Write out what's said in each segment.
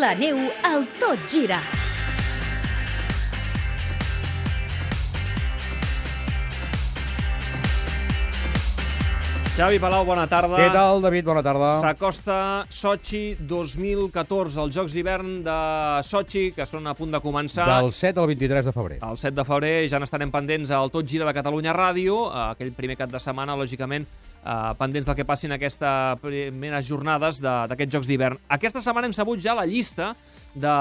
La neu al Tot Gira. Xavi Palau, bona tarda. Què tal, David? Bona tarda. S'acosta Sochi 2014, els Jocs d'hivern de Sochi, que són a punt de començar. Del 7 al 23 de febrer. El 7 de febrer ja n'estarem pendents al Tot Gira de Catalunya Ràdio, eh, aquell primer cap de setmana, lògicament, eh, pendents del que passi en aquestes primeres jornades de- d'aquests Jocs d'hivern. Aquesta setmana hem sabut ja la llista de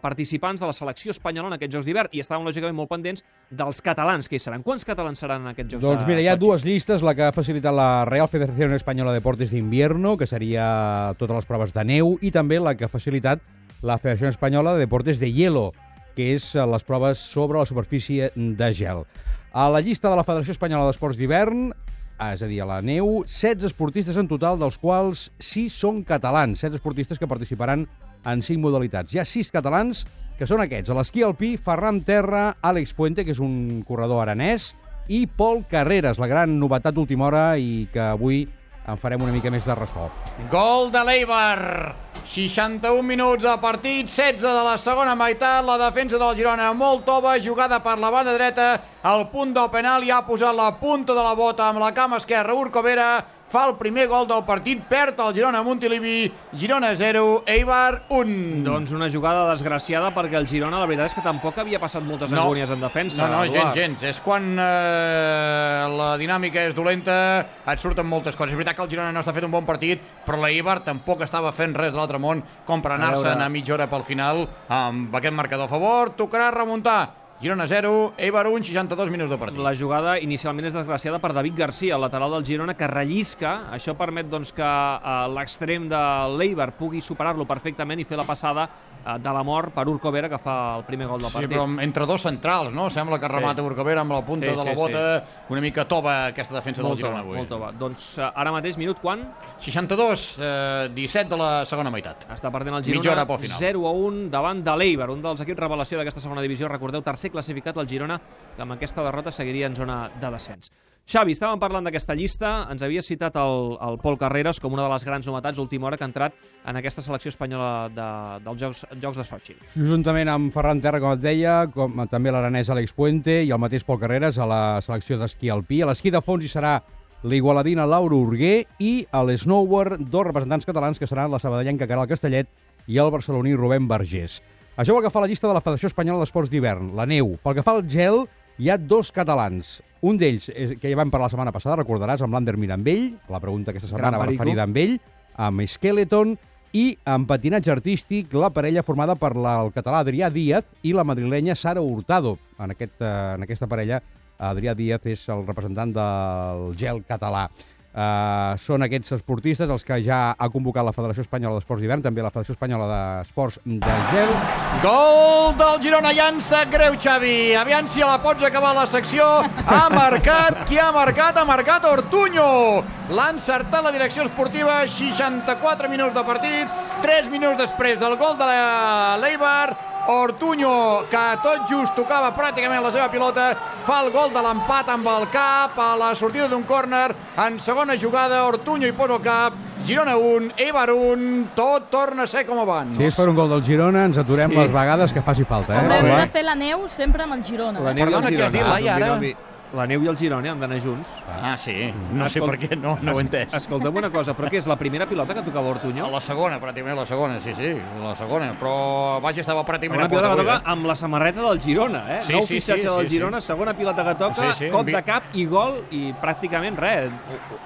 participants de la selecció espanyola en aquests Jocs d'hivern i estàvem, lògicament, molt pendents dels catalans que hi seran. Quants catalans seran en aquests Jocs Doncs mira, hi ha Sochi? dues llistes, la que ha facilitat la Real Federación Española de Deportes d'Invierno, que seria totes les proves de neu, i també la que ha facilitat la Federació Espanyola de Deportes de Hielo, que és eh, les proves sobre la superfície de gel. A la llista de la Federació Espanyola d'Esports d'Hivern, ah, és a dir, a la neu, 16 esportistes en total, dels quals 6 són catalans, 16 esportistes que participaran en 5 modalitats. Hi ha 6 catalans, que són aquests, a l'esquí alpí, Ferran Terra, Àlex Puente, que és un corredor aranès, i Pol Carreras, la gran novetat d'última hora i que avui en farem una mica més de ressò. Gol de l'Eibar. 61 minuts de partit, 16 de la segona meitat, la defensa del Girona molt tova, jugada per la banda dreta, al punt del penal i ha posat la punta de la bota amb la cama esquerra Urco Vera, fa el primer gol del partit, perd el Girona a Montilivi, Girona 0, Eibar 1. Doncs una jugada desgraciada perquè el Girona la veritat és que tampoc havia passat moltes No. agonies en defensa. No, no, gens, Eduard. gens. És quan eh, la dinàmica és dolenta, et surten moltes coses. És veritat que el Girona no està fet un bon partit, però l'Eibar tampoc estava fent res de l'altre món com per A anar-se'n veure. a mitja hora pel final amb aquest marcador a favor. Tocarà remuntar. Girona 0, Eibar 1, 62 minuts de partit. La jugada inicialment és desgraciada per David Garcia, el lateral del Girona, que rellisca. Això permet doncs, que eh, l'extrem de l'Eibar pugui superar-lo perfectament i fer la passada de la mort per Urco Vera, que fa el primer gol del Sí, partit. però entre dos centrals, no? Sembla que remata Sí. Urcavera amb la punta Sí, de la sí, bota. Una mica tova aquesta defensa molt del Girona avui. molt tova. Doncs eh, ara mateix, minut quan? 62, eh, 17 de la segona meitat. Està perdent el Mitja Girona hora pel final. 0 a 1 davant de l'Eibar, un dels equips revelació d'aquesta segona divisió. Recordeu, tercer classificat el Girona, que amb aquesta derrota seguiria en zona de descens. Xavi, estàvem parlant d'aquesta llista, ens havia citat el, el Pol Carreras com una de les grans novetats última hora que ha entrat en aquesta selecció espanyola de, dels Jocs, Jocs de Sochi. Juntament amb Ferran Terra, com et deia, com també l'aranès Àlex Puente i el mateix Pol Carreras a la selecció d'esquí alpí. A l'esquí de fons hi serà l'igualadina Laura Urguer i a l'snowboard dos representants catalans que seran la sabadellenca Caral Castellet i el barceloní Rubén Vergés. Això pel que fa a la llista de la Federació Espanyola d'Esports d'Hivern, la neu. Pel que fa al gel, hi ha dos catalans. Un d'ells, és- que ja vam parlar la setmana passada, recordaràs, amb l'Ander Mirambell, la pregunta aquesta setmana va referida amb ell, amb Skeleton, i en patinatge artístic la parella formada per la, el català Adrià Díaz i la madrilenya Sara Hurtado. En, aquest, eh, en aquesta parella, Adrià Díaz és el representant del gel català. Uh, són aquests esportistes els que ja ha convocat la Federació Espanyola d'Esports d'Hivern, també la Federació Espanyola d'Esports de Gel. Gol del Girona, sap greu, Xavi. Aviam si la pots acabar la secció. Ha marcat, qui ha marcat? Ha marcat Ortuño. L'ha encertat la direcció esportiva, 64 minuts de partit, 3 minuts després del gol de l'Eibar. Ortuño, que tot just tocava pràcticament la seva pilota, fa el gol de l'empat amb el cap a la sortida d'un córner. En segona jugada, Ortuño hi posa el cap. Girona 1, Eibar 1, tot torna a ser com abans. Si és per un gol del Girona, ens aturem Sí. les vegades que faci falta. Eh? Home, hem de fer la neu sempre amb el Girona. La neu Perdona, i el què has dit, Girona. Laia, ara? La neu i el Girona han d'anar junts. Ah, sí. No sé Escolta- per què, no, no ho he entès. Escolta'm una cosa, però què és la primera pilota que tocava A Ortuño? la segona, pràcticament la segona, sí, sí, la segona. Però vaja, estava pràcticament Segona a pilota que toca amb la samarreta del Girona, eh? Sí, Nou sí, fitxatge sí, del sí, Girona, segona pilota que toca, Sí, sí, cop de cap i gol, i pràcticament res,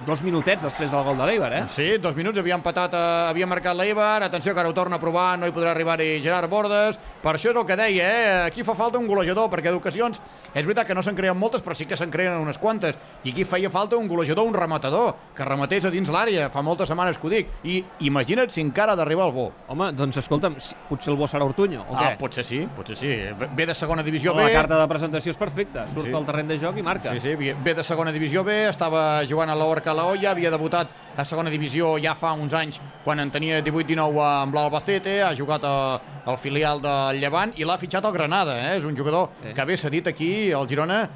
dos minutets després del gol de l'Eibar, eh? Sí, dos minuts, havia empatat, eh, havia marcat l'Eibar, atenció que ara ho torna a provar, no hi podrà arribar-hi Gerard Bordes, per això és el que deia, eh? aquí fa falta un golejador, perquè d'ocasions és veritat que no se'n creen moltes, però sí que que se'n creen unes quantes. I aquí feia falta un golejador, un rematador, que rematés a dins l'àrea. Fa moltes setmanes que ho dic. I imagina't si encara ha d'arribar al bo. Home, doncs escolta'm, potser el bo serà Ortuño, o Ah, què? potser sí, potser sí. Ve de segona divisió La B. carta de presentació és perfecta. Surt Sí. al terreny de joc i marca. Sí, sí, ve- de segona divisió B, estava jugant a l'Orca Laoia, havia debutat a segona divisió ja fa uns anys, quan en tenia 18-19 amb l'Albacete, ha jugat a, al filial del Llevant i l'ha fitxat al Granada, eh? és un jugador Sí. que ve cedit aquí al Girona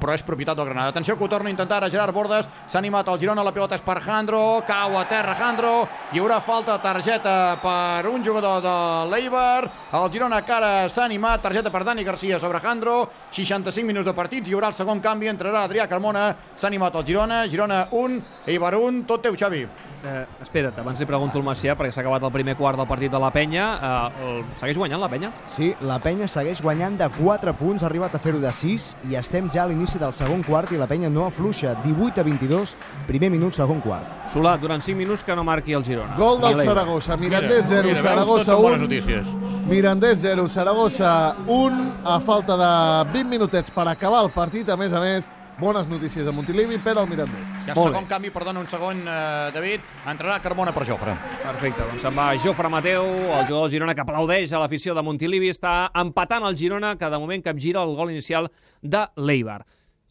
però és propietat del Granada. Atenció que ho torna a intentar ara Gerard Bordes, s'ha animat el Girona, la pilota és per Jandro, cau a terra Jandro, hi haurà falta targeta per un jugador de l'Eibar, el Girona que ara s'ha animat, targeta per Dani Garcia sobre Jandro, 65 minuts de partit, hi haurà el segon canvi, entrarà Adrià Carmona, s'ha animat el Girona, Girona 1, Eibar 1, tot teu Xavi. Eh, espera't, abans li pregunto al Macià, perquè s'ha acabat el primer quart del partit de la penya. Eh, el... Segueix guanyant la penya? Sí, la penya segueix guanyant de 4 punts, ha arribat a fer-ho de 6 i estem ja a l'inici del segon quart i la penya no afluixa. 18 a 22, primer minut, segon quart. Solà, durant 5 minuts que no marqui el Girona. Gol del. Saragossa. Mirandés 0, mira, Saragossa tot són bones 1. notícies. Mirandés 0, Saragossa 1. A falta de 20 minutets per acabar el partit. A més a més, bones notícies a Montilivi per al Mirandés. Ja Molt segon bé. canvi, perdona, un segon, eh, David, entrarà Carmona per Jofre. Perfecte, doncs se'n va Jofre Mateu, el jugador del Girona que aplaudeix a l'afició de Montilivi, està empatant el Girona, que de moment capgira el gol inicial de l'Eibar.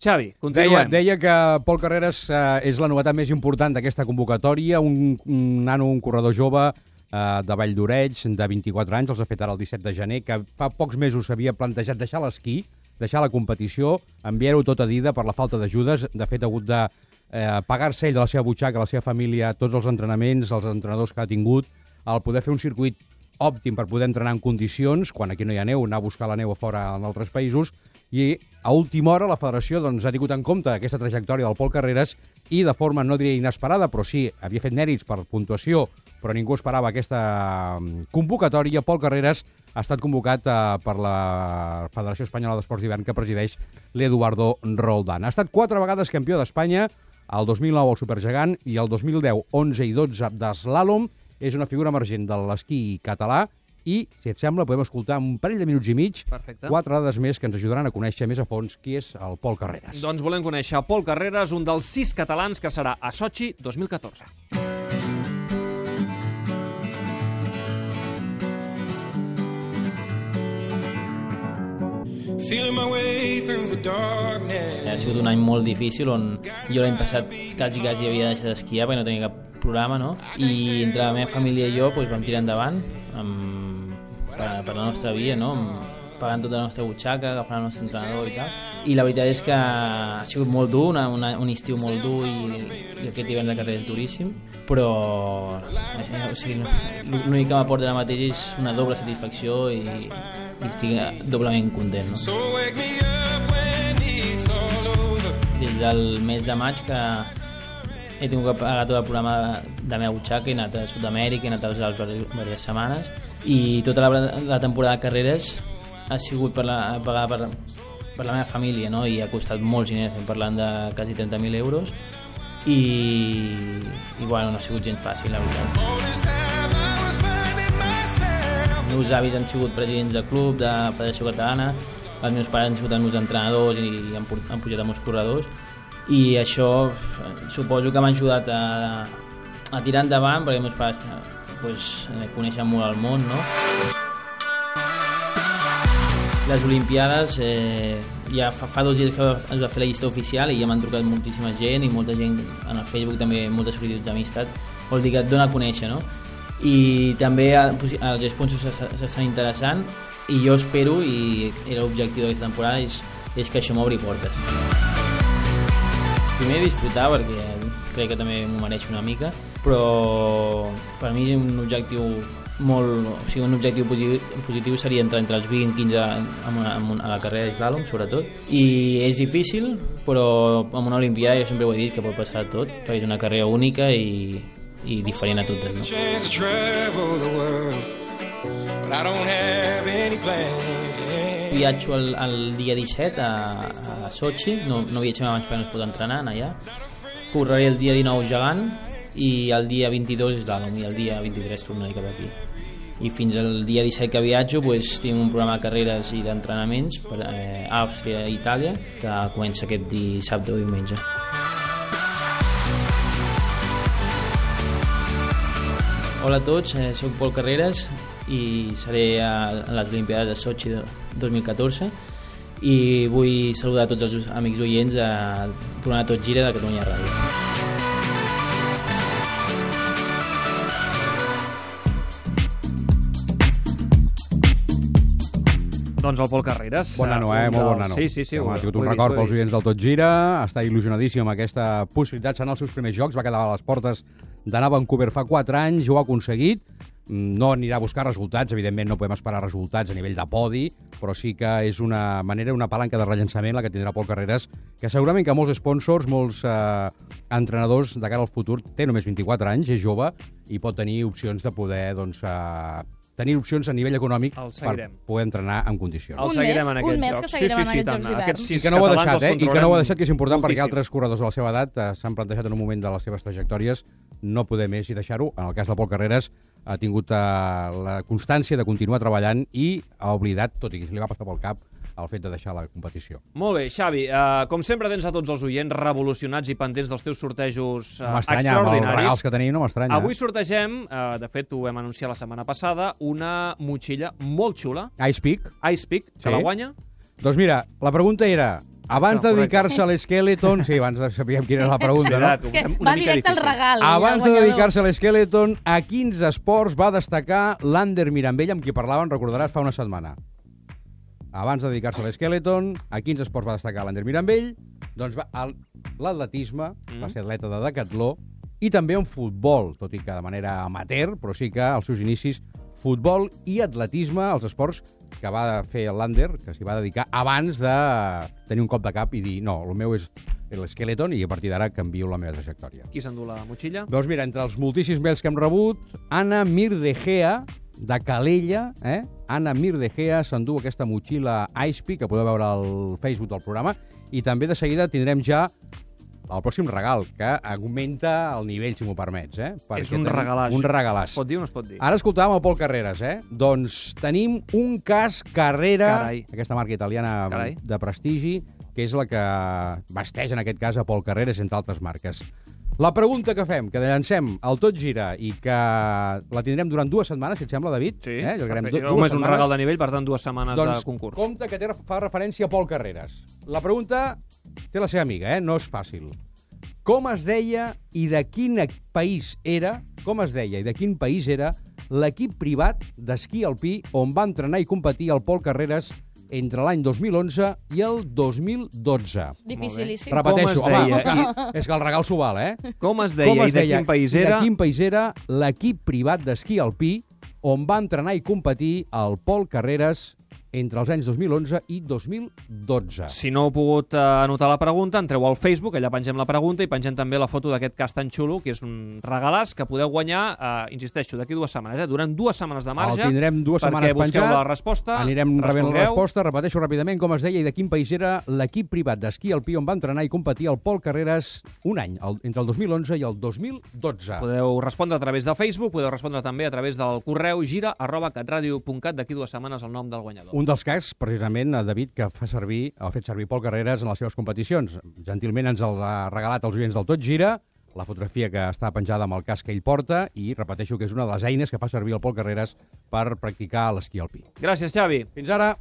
Xavi, Deia, continuem. deia que Pol Carreras eh, és la novetat més important d'aquesta convocatòria, un, un nano, un corredor jove eh, de Vall d'Oreig, de 24 anys, els ha fet ara el 17 de gener, que fa pocs mesos s'havia plantejat deixar l'esquí, deixar la competició, enviar-ho tot a dida per la falta d'ajudes. De fet, ha hagut de eh, pagar-se ell de la seva butxaca, la seva família, tots els entrenaments, els entrenadors que ha tingut, al poder fer un circuit òptim per poder entrenar en condicions, quan aquí no hi ha neu, anar a buscar la neu a fora en altres països, i a última hora la federació doncs, ha tingut en compte aquesta trajectòria del Pol Carreras i de forma, no diré inesperada, però sí, havia fet mèrits per puntuació, però ningú esperava aquesta mm, convocatòria. Pol Carreras ha estat convocat eh, per la Federació Espanyola d'Esports d'Hivern que presideix l'Eduardo Roldán. Ha estat quatre vegades campió d'Espanya, el 2009 al Supergegant i el 2010, 11 i 12 d'Eslàlom. És una figura emergent de l'esquí català i, si et sembla, podem escoltar un parell de minuts i mig Perfecte. quatre dades més que ens ajudaran a conèixer més a fons qui és el Pol Carreras. Doncs volem conèixer Pol Carreras, un dels sis catalans que serà a Sochi 2014. Ha sigut un any molt difícil on jo l'any passat quasi, quasi havia deixat d'esquiar perquè no tenia cap programa, no? I entre la meva família i jo doncs, vam tirar endavant amb, per, per la nostra via, no? Amb, pagant tota la nostra butxaca, agafant el nostre entrenador i tal. I la veritat és que ha sigut molt dur, una, una, un estiu molt dur i, i aquest hivern de carrer és duríssim, però eh, o sigui, l'únic que m'aporta ara mateix és una doble satisfacció i, i estic doblement content. No? Des del mes de maig que he tingut que pagar tot el programa de meva butxaca, he anat a Sud-amèrica, he anat als Alps diverses setmanes i tota la, la temporada de carreres ha sigut per la, per, per la meva família no? i ha costat molts diners, estem parlant de quasi 30.000 euros i, i bueno, no ha sigut gens fàcil la veritat els meus avis han sigut presidents de club, de Federació Catalana, els meus pares han sigut els meus entrenadors i han, han pujat amb els corredors i això suposo que m'ha ajudat a, a tirar endavant perquè els meus pares pues, coneixen molt el món, no? Les Olimpiades, eh, ja fa, fa dos dies que es va fer la llista oficial i ja m'han trucat moltíssima gent i molta gent en el Facebook també, moltes sol·licituds d'amistat, vol dir que et dona a conèixer, no? I també eh, els sponsors s'est- s'estan interessant i jo espero, i era l'objectiu d'aquesta temporada, és, és que això m'obri portes. Primer disfrutar perquè crec que també m'ho mereix una mica, però per mi un objectiu molt, o sigui, un objectiu positiu, seria entrar entre els 20 i 15 amb una, una, a la carrera d'Islalom, sobretot. I és difícil, però amb una Olimpiada jo sempre ho he dit que pot passar tot, perquè és una carrera única i, i diferent a totes. No? Viatjo el, el dia 17 a, a Sochi, no, no viatgem abans perquè no es pot entrenar allà. Correré el dia 19 gegant i el dia 22 és l'Alom i el dia 23 tornaré cap aquí. I fins al dia 17 que viatjo pues, tinc un programa de carreres i d'entrenaments per eh, Àustria i Itàlia que comença aquest dissabte o diumenge. Hola a tots, eh, soc Pol Carreras i seré a, a les Olimpiades de Sochi de 2014 i vull saludar tots els amics oients del programa Tot Gira de Catalunya Ràdio. Doncs el Pol Carreras. Bon nano, eh? Molt bon dels- nano. Sí, sí, sí. Home, ho- ha tingut ho un record pels oients del Tot Gira, està il·lusionadíssim amb aquesta possibilitat. Seran els seus primers jocs, va quedar a les portes d'anar a Vancouver fa 4 anys, ho ha aconseguit. Mm, No anirà a buscar resultats, evidentment no podem esperar resultats a nivell de podi, però sí que és una manera, una palanca de rellançament la que tindrà Pol Carreras, que segurament que molts sponsors, molts eh, entrenadors de cara al futur, té només 24 anys, és jove, i pot tenir opcions de poder doncs, eh, tenir opcions a nivell econòmic per poder entrenar en condicions. El Un seguirem mes, en un aquests mes que seguirem sí, en sí, sí, aquests tant. Jocs d'hivern. Aquests I que no ho ha deixat, eh? I que no ho ha deixat, que és important, perquè moltíssim. altres corredors de la seva edat eh, s'han plantejat en un moment de les seves trajectòries no poder més i deixar-ho. En el cas de Pol Carreras ha tingut eh, la constància de continuar treballant i ha oblidat, tot i que se li va passar pel cap, el fet de deixar la competició. Molt bé, Xavi, uh, com sempre tens a tots els oients revolucionats i pendents dels teus sortejos uh, No amb els extraordinaris. que tenim, no m'estranya. Avui sortegem, uh, de fet ho vam anunciar la setmana passada, una motxilla molt xula, Ice Peak. Ice Peak, que Sí. la guanya. Doncs mira, la pregunta era, abans No, de dedicar-se a l'esqueleton... Sí, abans de sabíem quina era la pregunta, no? És que va directe al regal. Abans de dedicar-se a l'esqueleton, a quins esports va destacar l'Ander Mirambell, amb qui parlàvem, recordaràs, fa una setmana? Abans de dedicar-se a l'esqueleton, a quins esports va destacar l'Ander Mirambell? Doncs va, l'atletisme, Mm. va ser atleta de decatló, i també en futbol, tot i que de manera amateur, però sí que als seus inicis futbol i atletisme, els esports que va fer l'Ander, que s'hi va dedicar abans de tenir un cop de cap i dir no, el meu és l'esqueleton i a partir d'ara canvio la meva trajectòria. Qui s'endú la motxilla? Doncs mira, entre els moltíssims mails que hem rebut, Anna Mirdegea, de Calella, eh? Anna Mirdegea s'endú aquesta motxilla Icepeak, que podeu veure al Facebook del programa, i també de seguida tindrem ja el pròxim regal, que augmenta el nivell, si m'ho permets, eh? és Perquè un tenim regalàs. Un regalàs. Es pot dir o no es pot dir? Ara escoltàvem el Pol Carreras, eh? Doncs tenim un cas Carrera, Carai. aquesta marca italiana Carai. de prestigi, que és la que vesteix en aquest cas a Pol Carreras, entre altres marques. La pregunta que fem, que llancem al Tot Gira i que la tindrem durant dues setmanes, si et sembla, David. Sí, eh? Perfecte. du- Només dues un setmanes. regal de nivell, per tant, dues setmanes doncs, de concurs. compte que té, fa referència a Pol Carreras. La pregunta té la seva amiga, eh? no és fàcil. Com es deia i de quin país era, com es deia i de quin país era l'equip privat d'esquí alpí on va entrenar i competir el Pol Carreras entre l'any 2011 i el 2012. Dificilíssim. Repeteixo, Com es home, deia? és que, és que el regal s'ho val, eh? Com es deia i de quin país i era? de quin país era l'equip privat d'esquí alpí on va entrenar i competir el Pol Carreras entre els anys 2011 i 2012. Si no heu pogut eh, anotar la pregunta, entreu al Facebook, allà pengem la pregunta i pengem també la foto d'aquest cas tan xulo, que és un regalàs que podeu guanyar, eh, insisteixo, d'aquí dues setmanes, eh? durant dues setmanes de marge. el tindrem dues perquè setmanes busqueu penjat. la resposta, Anirem rebent la resposta. Repeteixo ràpidament com es deia i de quin país era l'equip privat d'esquí alpí on va entrenar i competir el Pol Carreras un any, el, entre el 2011 i el 2012. Podeu respondre a través de Facebook, podeu respondre també a través del correu gira arroba catradio.cat d'aquí dues setmanes el nom del guanyador. Un dels cas, precisament, David, que fa servir, ha fet servir Pol Carreras en les seves competicions. Gentilment ens el ha regalat als oients del Tot Gira, la fotografia que està penjada amb el casc que ell porta, i repeteixo que és una de les eines que fa servir el Pol Carreras per practicar l'esquí alpí. Gràcies, Xavi. Fins ara!